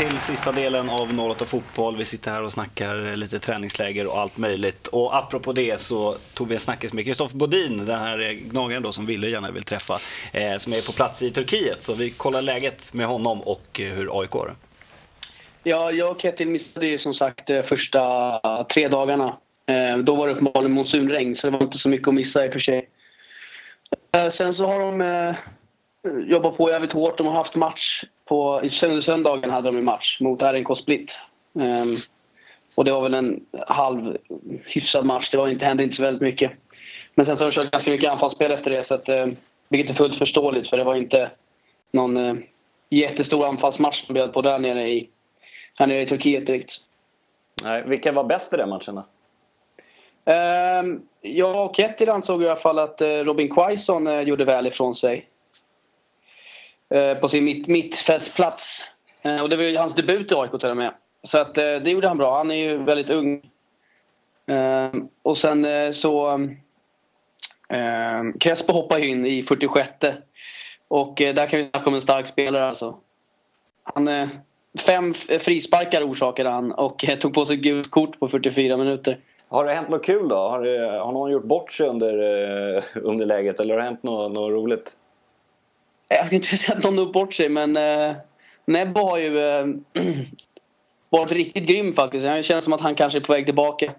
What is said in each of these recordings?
till sista delen av 08 Fotboll. Vi sitter här och snackar lite träningsläger och allt möjligt. Och apropå det så tog vi en snackis med Kristoffer Bodin, den här gnagaren då som Ville gärna vill träffa, eh, som är på plats i Turkiet. Så vi kollar läget med honom och eh, hur AIK har Ja, jag och Ketil missade ju som sagt de första tre dagarna. Eh, då var det uppenbarligen monsunregn så det var inte så mycket att missa i och för sig. Eh, sen så har de eh, jobbat på jävligt hårt. De har haft match på, söndagen hade de en match mot RNK Split. Um, och det var väl en halv hyfsad match. Det var inte, hände inte så väldigt mycket. Men sen så har de kört ganska mycket anfallsspel efter det. Så att, uh, vilket är fullt förståeligt för det var inte någon uh, jättestor anfallsmatch de bjöd på där nere i, här nere i Turkiet direkt. Nej, vilka var bäst i den matchen då? Uh, jag och Kettil ansåg i alla fall att Robin Quaison gjorde väl ifrån sig. Eh, på sin mitt, mittfältsplats. Eh, och det var ju hans debut i AIK till och med. Så att eh, det gjorde han bra. Han är ju väldigt ung. Och sen så... Crespo hoppade in i 46 Och där kan vi snacka om en stark spelare alltså. Han, fem frisparkar orsakade han och tog på sig gult kort på 44 minuter. Har det hänt något kul då? Har, det, har någon gjort bort sig under, under läget eller har det hänt något, något roligt? Eh, jag ska inte säga att någon har bort sig men eh, Nebbo har ju eh, varit riktigt grym faktiskt. Det känns som att han kanske är på väg tillbaka.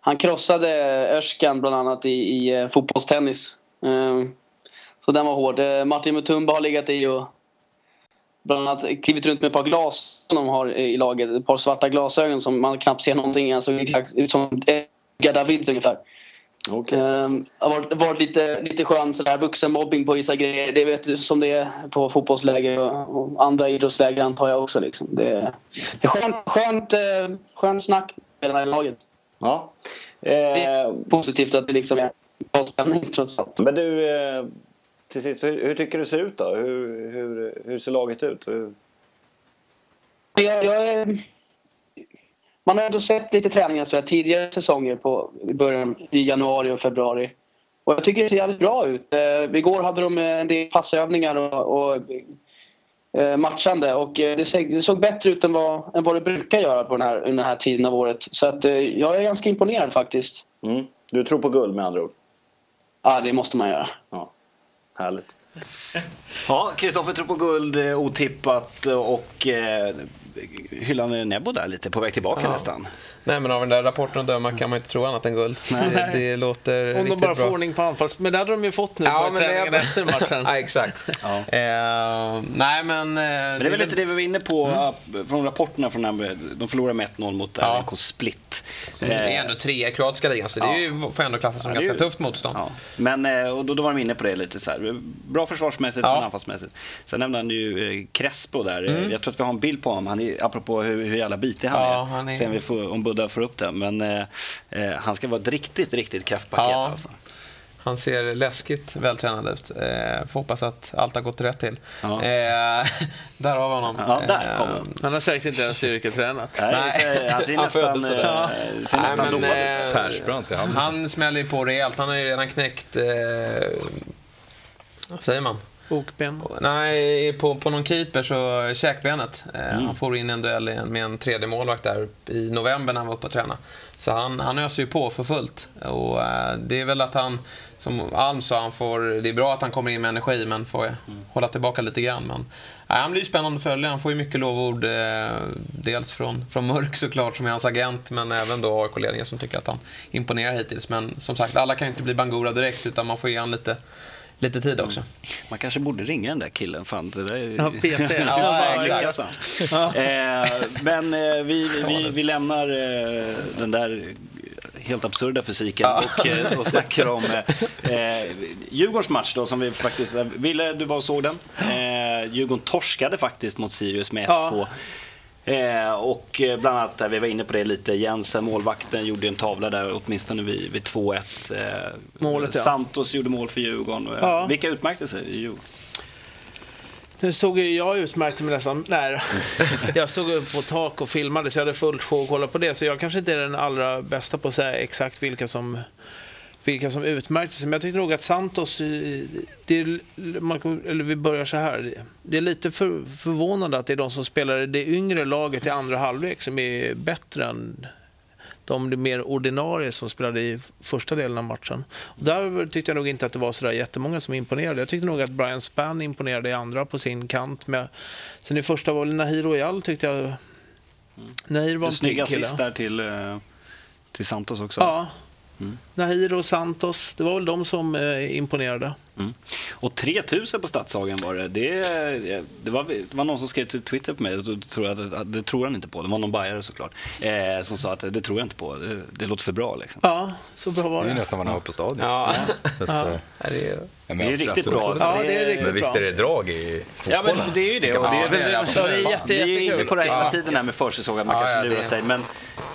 Han krossade eh, Örskan bland annat i, i eh, fotbollstennis. Eh, så den var hård. Eh, Martin Mutumba har legat i och bland annat klivit runt med ett par glas som de har i laget. Ett par svarta glasögon som man knappt ser någonting. Han såg ut som Edgar Davids ungefär. Okay. Um, har varit, varit, lite, lite skön sådär, vuxenmobbing på vissa grejer. Det vet du som det är på fotbollsläger och, och andra idrottsläger antar jag också. Liksom. Det, det är skönt, skönt, uh, skönt snack med det här laget. Ja. Eh, det är positivt att det liksom är spänning trots allt. Men du, eh, till sist, hur, hur, tycker du det ser ut då? Hur, hur, hur ser laget ut? Hur... Jag, jag är man har ändå sett lite träningar så tidigare säsonger på, i början i januari och februari. Och jag tycker det ser jävligt bra ut. Eh, igår hade de en del passövningar och, och eh, matchande och eh, det, såg, det såg bättre ut än vad, än vad det brukar göra på den här, den här tiden av året. Så att, eh, jag är ganska imponerad faktiskt. Mm. Du tror på guld med andra ord? Ja, det måste man göra. Ja. Härligt. Ja, Kristoffer tror på guld eh, otippat och eh, hyllande Nebo där lite, på väg tillbaka ja. nästan. Nej, men av den där rapporten att döma kan man inte tro annat än guld. Nej. Det låter Om de bara får ordning på anfalls... Men det hade de ju fått nu ja, på träningen det... efter matchen. ja, exakt. Ja. Eh, nej, men... Eh, men det är väl lite det vi var inne på mm. från rapporterna från när de förlorade med 1-0 mot ja. RNK Split. Så det är ändå tre i kroatiska ligan, så det är ju, får ändå klassas som ja, ganska ju... tufft motstånd. Ja. Men eh, och då, då var de inne på det lite så här. Bra försvarsmässigt, ja. anfallsmässigt. Sen nämnde han ju eh, Crespo där. Mm. Jag tror att vi har en bild på honom. Han apropå hur, hur jävla bitig han ja, är. Han är... Sen vi får, om Budda får upp det. Men eh, eh, han ska vara ett riktigt, riktigt kraftpaket ja. alltså. Han ser läskigt vältränad ut. Eh, får hoppas att allt har gått rätt till. Ja. Eh, där har vi honom. Ja, där kom han. Han har säkert inte ens styrketränat. Nej, han ser nästan, eh, ja. ser nästan Nej, men, eh, Han smäller ju på rejält. Han har ju redan knäckt... Eh, vad säger man? Bokben? Nej, på, på någon keeper så käkbenet. Eh, mm. Han får in en duell med en tredje målvakt där i november när han var uppe och tränade. Så han, han öser ju på för fullt. Och eh, det är väl att han, som Alm sa, han får, det är bra att han kommer in med energi men får mm. hålla tillbaka lite grann. Men, eh, han blir ju spännande att följa. Han får ju mycket lovord. Eh, dels från, från Mörk såklart som är hans agent men även då AIK-ledningen som tycker att han imponerar hittills. Men som sagt, alla kan ju inte bli Bangura direkt utan man får ge han lite lite tid också. Mm. Man kanske borde ringa den där killen. Fan, det där är... Ja, PT. ja, exakt. Ja. Eh, men eh, vi, vi, vi lämnar eh, den där helt absurda fysiken ja. och, och snackar om eh, Djurgårdens match då som vi faktiskt, Ville du var och såg den? Eh, Djurgården torskade faktiskt mot Sirius med 1-2. Ja. Eh, och eh, bland annat, vi var inne på det lite, Jensen, målvakten, gjorde en tavla där åtminstone vid, vid 2-1. Eh, Målet, ja. Santos gjorde mål för Djurgården. Ja. Vilka utmärkte sig i Djurgården? Nu såg ju jag utmärkte mig nästan, nej Jag stod upp på tak och filmade så jag hade fullt sjå att kolla på det. Så jag kanske inte är den allra bästa på att säga exakt vilka som vilka som utmärkte sig. Men jag tyckte nog att Santos, det är, eller vi börjar så här. Det är lite för, förvånande att det är de som spelar det yngre laget i andra halvlek som är bättre än de mer ordinarie som spelade i första delen av matchen. Och där tyckte jag nog inte att det var så där jättemånga som imponerade. Jag tyckte nog att Brian Spann imponerade i andra på sin kant. Med, sen i första var Nahir Royal tyckte jag... Mm. Nahir var en Snygg assist där till, eh, till Santos också. Ja, Mm. Nahir och Santos, det var väl de som eh, imponerade. Mm. Och 3000 på Stadshagen var det. Det, det, var, det var någon som skrev till Twitter på mig, det tror, jag, det tror han inte på. Det var någon bajare såklart. Eh, som sa att det tror jag inte på, det, det låter för bra. Liksom. Ja, så bra var det. Det är nästan vad man har på stadion. Ja. ja. ja. Eh, det är, riktigt bra. Ja, det är riktigt men visst är det drag i fotbollen? Ja, men det är ju det. Och det, är, det, är, det är jätte, Vi är inne på tiden här med försäsong, att man ja, kanske lurar sig. Men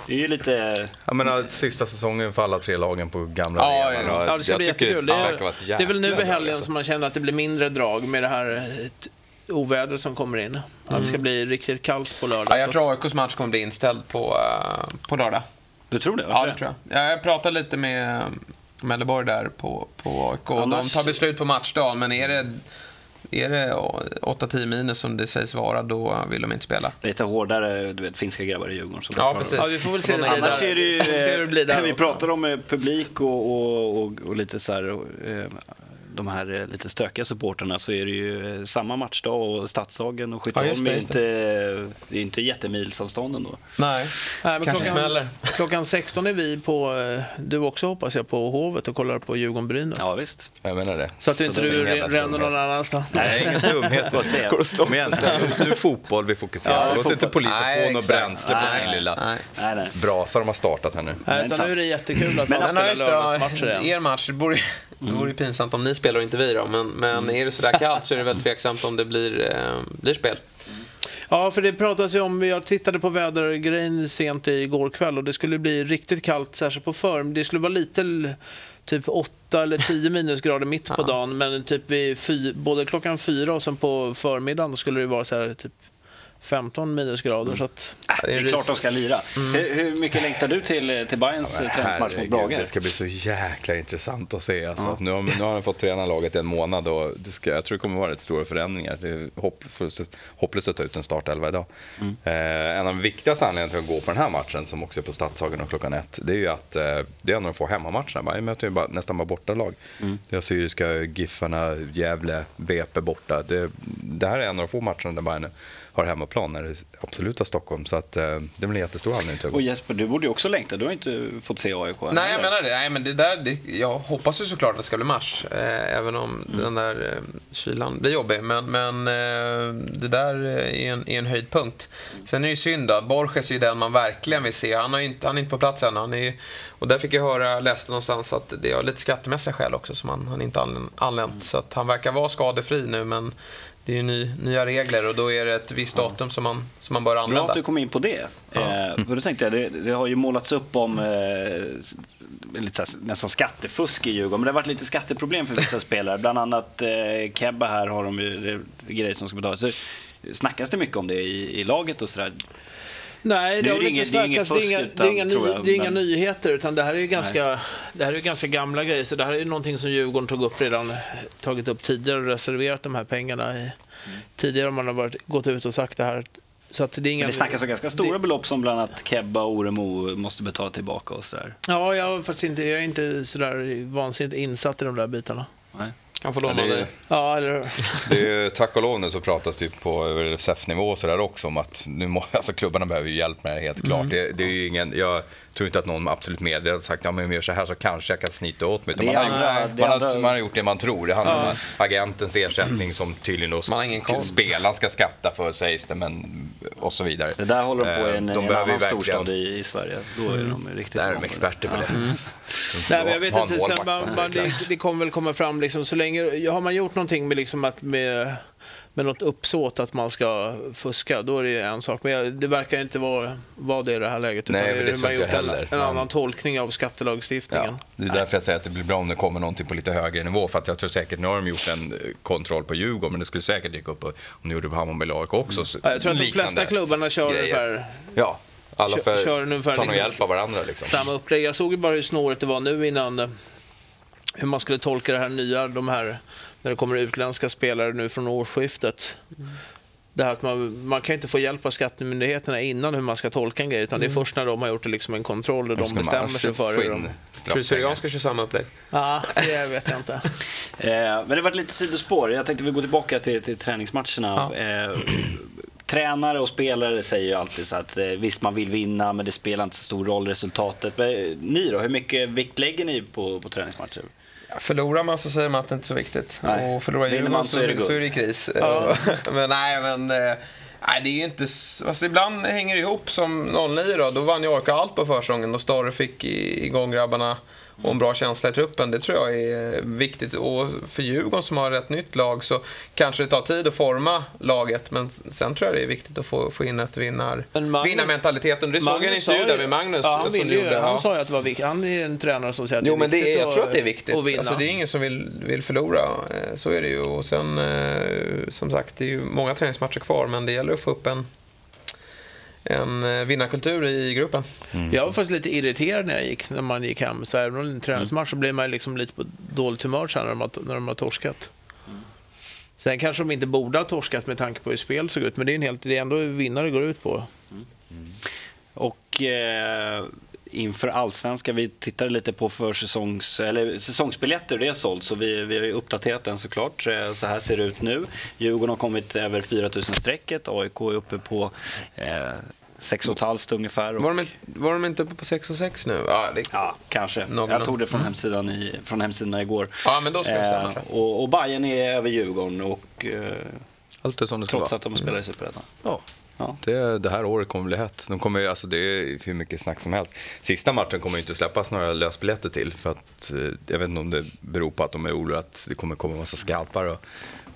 det är ju lite... Ja, men sista säsongen för alla tre lagen på gamla ja, arenan. Ja, det ska bli jättekul. Det är, det är väl nu i helgen alltså. som man känner att det blir mindre drag med det här eh, oväder som kommer in. Mm. Att det ska mm. bli riktigt kallt på lördag. Ja, jag tror AIKs match kommer bli inställd på, uh, på lördag. Du tror det? Varför ja, det tror jag. Jag pratade lite med Melleborg där på, på AIK. Annars... De tar beslut på matchdagen, men är det är det 8-10 minus som det sägs vara, då vill de inte spela. Lite hårdare, du vet, finska grabbar i Djurgården. Som ja, precis. Ja, vi får väl se det Annars är det ju, eh, vi pratar om eh, publik och, och, och, och lite så här, eh, de här eh, lite stökiga supporterna så är det ju eh, samma matchdag och Stadshagen och Skytteholm ja, är inte, det är inte jättemilsavstånd ändå. Nej, Nej men kanske klockan, smäller. Klockan 16 är vi på, eh, du också hoppas jag, på Hovet och kollar på Djurgården-Brynäs. Ja visst. Jag menar det. Så att du inte du ränner någon annanstans. Nej, ingen dumhet. Går och slåss. igen. Nu det fotboll vi fokuserar på. Låt inte polisen få något bränsle på sin lilla brasa de har startat här nu. Nej, utan nu är det jättekul att man spelar lördagsmatcher igen. Er match, det det vore ju pinsamt om ni spelar och inte vi då. Men, men mm. är det sådär kallt så är det väl tveksamt om det blir, eh, blir spel. Ja, för det pratas ju om, jag tittade på vädergrejen sent igår kväll och det skulle bli riktigt kallt, särskilt på förm. Det skulle vara lite typ 8 eller 10 minusgrader mitt på dagen men typ vid fy, både klockan fyra och sen på förmiddagen skulle det vara så här typ 15 minusgrader. Mm. Så att, det är, klart de ska lira. Mm. Hur, mycket längtar du till, till Bayerns ja, träningsmatch mot Brage? Det ska bli så jäkla intressant att se. Alltså. Ja. Nu, har, nu har han fått träna laget en månad och det ska, jag tror det kommer vara rätt stora förändringar. Det är hopplöst, hopplöst att ta ut en startelva idag. Mm. Eh, en av de viktigaste anledningarna till att gå på den här matchen, som också är på Stadshagen och klockan ett, det är ju att eh, det är en av de få hemmamatcherna. Bayern möter ju bara, nästan bara bortalag. Mm. Det är Syriska, Giffarna, Gävle, BP borta. Det, det här är en av de få matcherna där Bayern har hemmaplan när det absoluta Stockholm. Så att, eh, det blir en jättestor anledning till att gå. Och Jesper, du borde ju också längta. Du har inte fått se AIK Nej, jag menar det. Nej, men det där, det, jag hoppas ju såklart att det ska bli match. Eh, även om mm. den där eh, kylan blir jobbig. Men, men eh, det där är en, är en höjdpunkt. Sen är det ju synd då. Borges är ju den man verkligen vill se. Han, har inte, han är inte på plats än. Han är, och där fick jag höra, läste någonstans att det är lite skattemässiga skäl också som han, han inte anlänt. Mm. Så att han verkar vara skadefri nu men det är ju ny, nya regler och då är det ett visst datum som man, som man bör använda. Bra att du kom in på det. Ja. Eh, för då tänkte jag, det, det, har ju målats upp om eh, lite här, nästan skattefusk i Djurgården. Men det har varit lite skatteproblem för vissa spelare. Bland annat eh, Kebba här har de ju grejer som ska betalas. Så snackas det mycket om det i, i laget och sådär. Nej, det, har inte snackats. Det är inga, det är inga, ny, jag, det är inga nyheter, utan det här är ganska, det här är ganska gamla grejer. Så det här är någonting som Djurgården tog upp redan, tagit upp tidigare och reserverat de här pengarna. I, mm. Tidigare har man varit, gått ut och sagt det här. Så att det, är inga, det snackas om ganska stora det, belopp som bland annat Kebba och Oremo måste betala tillbaka och sådär. Ja, jag, fast inte, jag är inte sådär vansinnigt insatt i de där bitarna. Nej. Kan få låna det. Ja, eller det är, Tack och lov nu så pratas det på SEF-nivå och sådär också om att nu må, alltså klubbarna behöver hjälp med det helt klart. Mm. Det, det, är ju ingen, jag tror inte att någon absolut medvetet har sagt ja, men om jag gör så här så kanske jag kan snita åt mig. Man, andra, har, man, andra... har, man har gjort det man tror. Det handlar ja. om agentens ersättning som tydligen då man har ingen spelaren ska skatta för sägs det, men och så vidare. Det där håller de på i en, de en annan storstad i, i Sverige. Då är de riktigt Där är de experter på det. Mm. Nej, men jag vet inte, sen, man, man, det, det kommer väl komma fram liksom, så länge, har man gjort någonting med liksom att med med något uppsåt att man ska fuska, då är det en sak. Men det verkar inte vara, vara det i det här läget. Nej, men det, det gjort heller. En, en annan tolkning av skattelagstiftningen. Ja, det är därför jag säger att det blir bra om det kommer någonting på lite högre nivå. För att jag tror säkert, nu har de gjort en kontroll på Djurgården, men det skulle säkert dyka upp om de gjorde på Hammarby AIK också. Mm. Ja, jag tror att de flesta klubbarna kör ungefär Ja, alla för, kör ungefär tar liksom, hjälp av varandra. Liksom. Samma upplägg. Jag såg ju bara hur snårigt det var nu innan hur man skulle tolka det här nya, de här, när det kommer utländska spelare nu från årsskiftet. Mm. Det här att man, man kan inte få hjälp av skattemyndigheterna innan hur man ska tolka en grej, utan mm. det är först när de har gjort liksom en kontroll och de bestämmer sig för det. Tror du Syrianska kör samma upplägg? Ja, det vet jag inte. eh, men det har varit lite sidospår. Jag tänkte vi går tillbaka till, till träningsmatcherna. Ja. Eh, tränare och spelare säger ju alltid så att eh, visst man vill vinna men det spelar inte så stor roll resultatet. Men, eh, ni då, hur mycket vikt lägger ni på, på träningsmatcher? Förlorar man så säger man att det inte är så viktigt. Nej. Och förlorar Djurgården så, så, är det så är det kris. Ja. men nej, men... Eh, nej, det är inte... Alltså, ibland hänger det ihop som 09 då. Då vann ju AIK allt på försäsongen och Stare fick igång grabbarna och en bra känsla i truppen. Det tror jag är viktigt. Och för Djurgården som har ett nytt lag så kanske det tar tid att forma laget. Men sen tror jag det är viktigt att få, få in ett vinnar, Magnus, vinnarmentaliteten. Det såg jag en intervju där med Magnus. Ja, han, ju, gjorde, han ja. sa ju att det var viktigt. Han är en tränare som säger att jo, det är viktigt. Men jag tror att det är viktigt. Alltså, det är ingen som vill, vill förlora. Eh, så är det ju. Och sen, eh, som sagt, det är ju många träningsmatcher kvar. Men det gäller att få upp en en eh, vinnarkultur i gruppen. Mm. Jag var faktiskt lite irriterad när jag gick, när man gick hem. Så även om det är en träningsmatch så blir man liksom lite på dåligt humör sen när de har, när de har torskat. Mm. Sen kanske de inte borde ha torskat med tanke på hur spelet såg ut, men det är, en helt, det är ändå vinnare går ut på. Mm. Och eh, inför allsvenskan, vi tittade lite på försäsongs, eller säsongsbiljetter, det är sålt, så vi, vi har ju uppdaterat den såklart. Eh, så här ser det ut nu. Djurgården har kommit över 4000-strecket, AIK är uppe på eh, 6 500 ungefär. Var, de, var de inte uppe på 6 och 6 nu? Ja, det, ja kanske. Någon jag tog det från, mm. hemsidan i, från hemsidan igår. Ja, men då ska eh, och, och Bayern är över Djurgården och eh, Allt är som det ska trots vara. att de spelar i Superettan. Ja. Ja. Det, det, här året kommer bli hett. De kommer, alltså det är hur mycket snack som helst. Sista matchen kommer inte släppas några lösbiljetter till. För att, eh, jag vet inte om det beror på att de är oroliga att det kommer komma en massa skalpar och,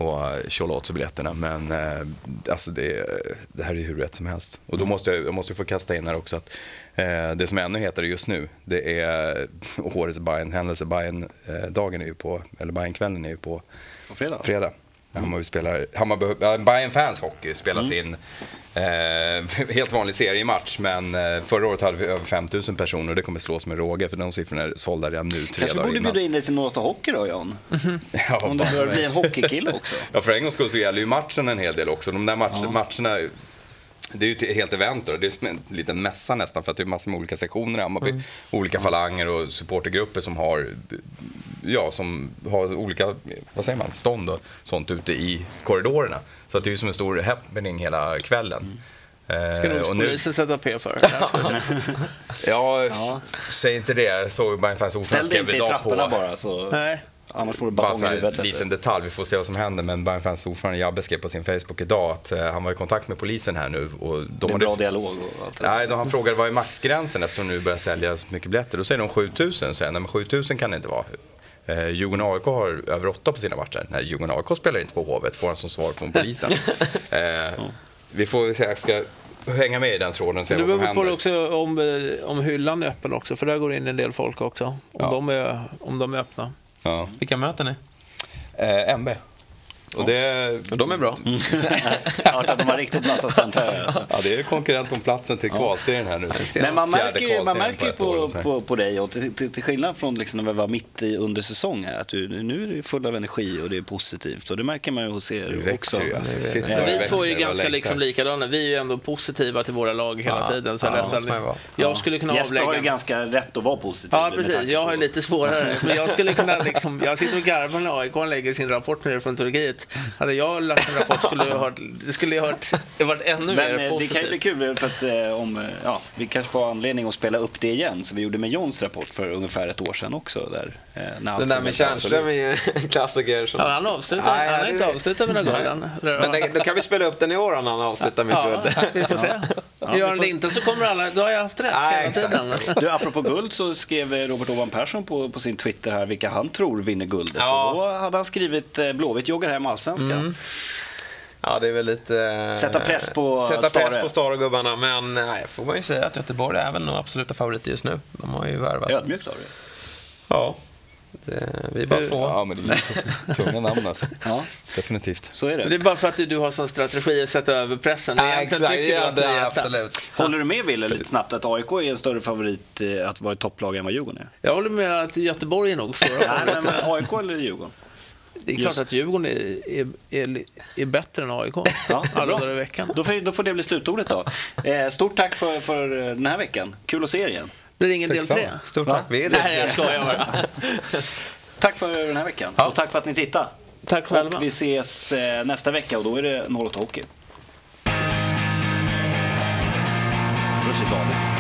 och tjolla åt sig biljetterna. Men eh, alltså det, det här är hur rätt som helst. Och då måste jag, jag måste få kasta in här också att eh, det som är ännu hetare just nu, det är årets Bayern-händelse. Bayern-dagen är ju på, eller Bayern-kvällen är ju på, på fredag. fredag. Hammarby spelar, Hammarby, Bayern Fans Hockey spelar mm. sin eh, helt vanlig seriematch. Men eh, förra året hade vi över 5000 personer och det kommer slås med råge för de siffrorna är sålda redan nu. Tre Kanske borde bjuda in dig till något hockey då John? Mm ja, Om du börjar bli en hockeykille också. ja, för en gångs skull så gäller ju matchen en hel del också. De där match, ja. matcherna det är ju ett helt event då. Det är som en liten mässa nästan för att det är massor med olika sektioner i Hammarby. Mm. Olika falanger och supportergrupper som har ja, som har olika vad säger man, stånd och sånt ute i korridorerna. Så att det är som en stor happening hela kvällen. Mm. Eh, Ska nog polisen sätta P för. ja, ja, säg inte det. Så Bayern Fans ordförande skrev idag på... Ställ dig inte i trapporna bara. Så... Nej. Annars får du batong i huvudet. En liten detalj, vi får se vad som händer. Men Bayern Fans ordförande Jabbe skrev på sin Facebook idag att uh, han var i kontakt med polisen här nu. Och de det är en bra dialog och allt det Nej, han frågade vad är maxgränsen eftersom de nu börjar sälja så mycket biljetter. Då säger de 7000. Säger nej men 7000 kan det inte vara. Eh, Djurgården AIK har över 8 på sina matcher. Nej, Djurgården AIK spelar inte på Hovet, får han som svar från polisen. eh, vi får se, jag ska hänga med i den tråden och se vad som händer. Du också om, eh, om hyllan är öppen också, för där går in en del folk också. Om, ja. de, är, om de är öppna. Ja. Vilka möter ni? Eh, MB. Och, det... och de är bra. Mm. ja, de har riktigt massa centrörer. Alltså. Ja, det är konkurrent om platsen till kvalserien här nu. Men man märker ju, man märker på, på, på, på dig, och till, till, till skillnad från liksom när vi var mitt i under säsong här, att du, nu är du full av energi och det är positivt. Och det märker man ju hos er också. Ju, alltså. Shit, ja. Vi två är ju ganska liksom likadana. Vi är ju ändå positiva till våra lag hela ja. tiden. Så ja, nästan, jag skulle kunna Jesper avlägga... har ju ganska rätt att vara positiv. Ja, precis. Jag har lite svårare. Men jag skulle kunna liksom, jag sitter och garvar när AIK lägger sin rapport ner från Turkiet. Hade jag lagt en rapport skulle jag hört, det skulle jag hört, det varit ännu Men, mer positivt. Det kan ju bli kul för att eh, om, eh, ja, vi kanske får anledning att spela upp det igen som vi gjorde med Johns rapport för ungefär ett år sedan också. Där, eh, Den där med Tjärnström är en klassiker. Som... Ja, han, avslutar, Nej, han har inte avslutat med några guld Men det, då kan vi spela upp den i år när han avslutar med ja, guld. vi får se. Ja, Gör han det inte så kommer alla, då har jag haft rätt Nej, hela tiden. Du, apropå guld så skrev Robert Ovan Persson på, på sin Twitter här vilka han tror vinner guldet. Ja. Och då hade han skrivit Blåvitt joggar hem allsvenskan. Mm. Ja, det är väl lite... Sätta press på Sätta Stare. press på Stare-gubbarna. Men nej, får man ju säga att Göteborg är väl nog absoluta favoriter just nu. De har ju värvat. Ödmjukt av Ja. Det, vi är bara två. Ja, men det är tunga namn alltså. Ja, Definitivt. så är Men det det. är bara för att du har sån strategi att sätta över pressen. Ja, exakt, ja, att det etta. absolut. Håller du med Wille lite snabbt att AIK är en större favorit eh, att vara ett topplag än vad Djurgården är? Jag håller med att Göteborg är nog Nej, men, men AIK eller Djurgården? Det är klart Just. att Djurgården är, är, är, är bättre än AIK Ja, alla dagar i veckan. Då får, då får det bli slutordet då. Eh, stort tack för, för den här veckan. Kul att se er igen. Blir det ingen del tre? Stort tack. Vi är det. Nej, jag skojar bara. Tack för den här veckan. Ja. Och tack för att ni tittade. Tack själva. Och vi ses eh, nästa vecka och då är det 08 Hockey. Då ser David.